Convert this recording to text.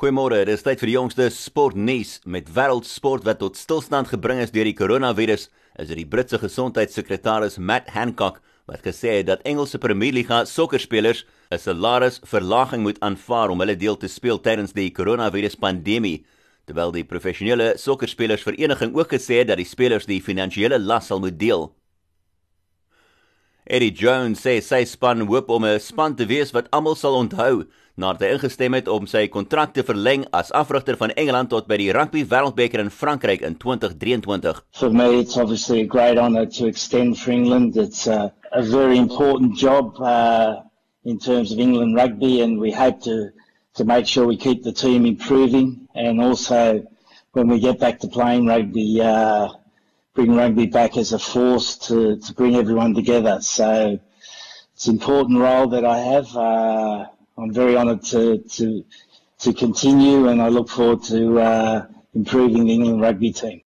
Goeiemôre, dis tyd vir die jongste sportnuus met wêreldsport wat tot stilstand gebring is deur die koronavirus. Is dit die Britse gesondheidssekretaris Matt Hancock wat gesê het dat Engelse Premierliga sokkerspelers 'n salarisverlaging moet aanvaar om hulle deel te speel tydens die koronaviruspandemie, terwyl die professionele sokkersspelersvereniging ook gesê het dat die spelers die finansiële las sal moet deel. Eddie Jones sê sy span hoop om 'n span te wees wat almal sal onthou nadat hy ingestem het om sy kontrak te verleng as afrigter van Engeland tot by die Rugby Wêreldbeker in Frankryk in 2023. For me it's obviously a great honor to extend for England. It's a, a very important job uh, in terms of England rugby and we hope to to make sure we keep the team improving and also when we get back to playing rugby uh, bring rugby back as a force to, to bring everyone together. So it's an important role that I have. Uh, I'm very honoured to, to, to continue and I look forward to uh, improving the England rugby team.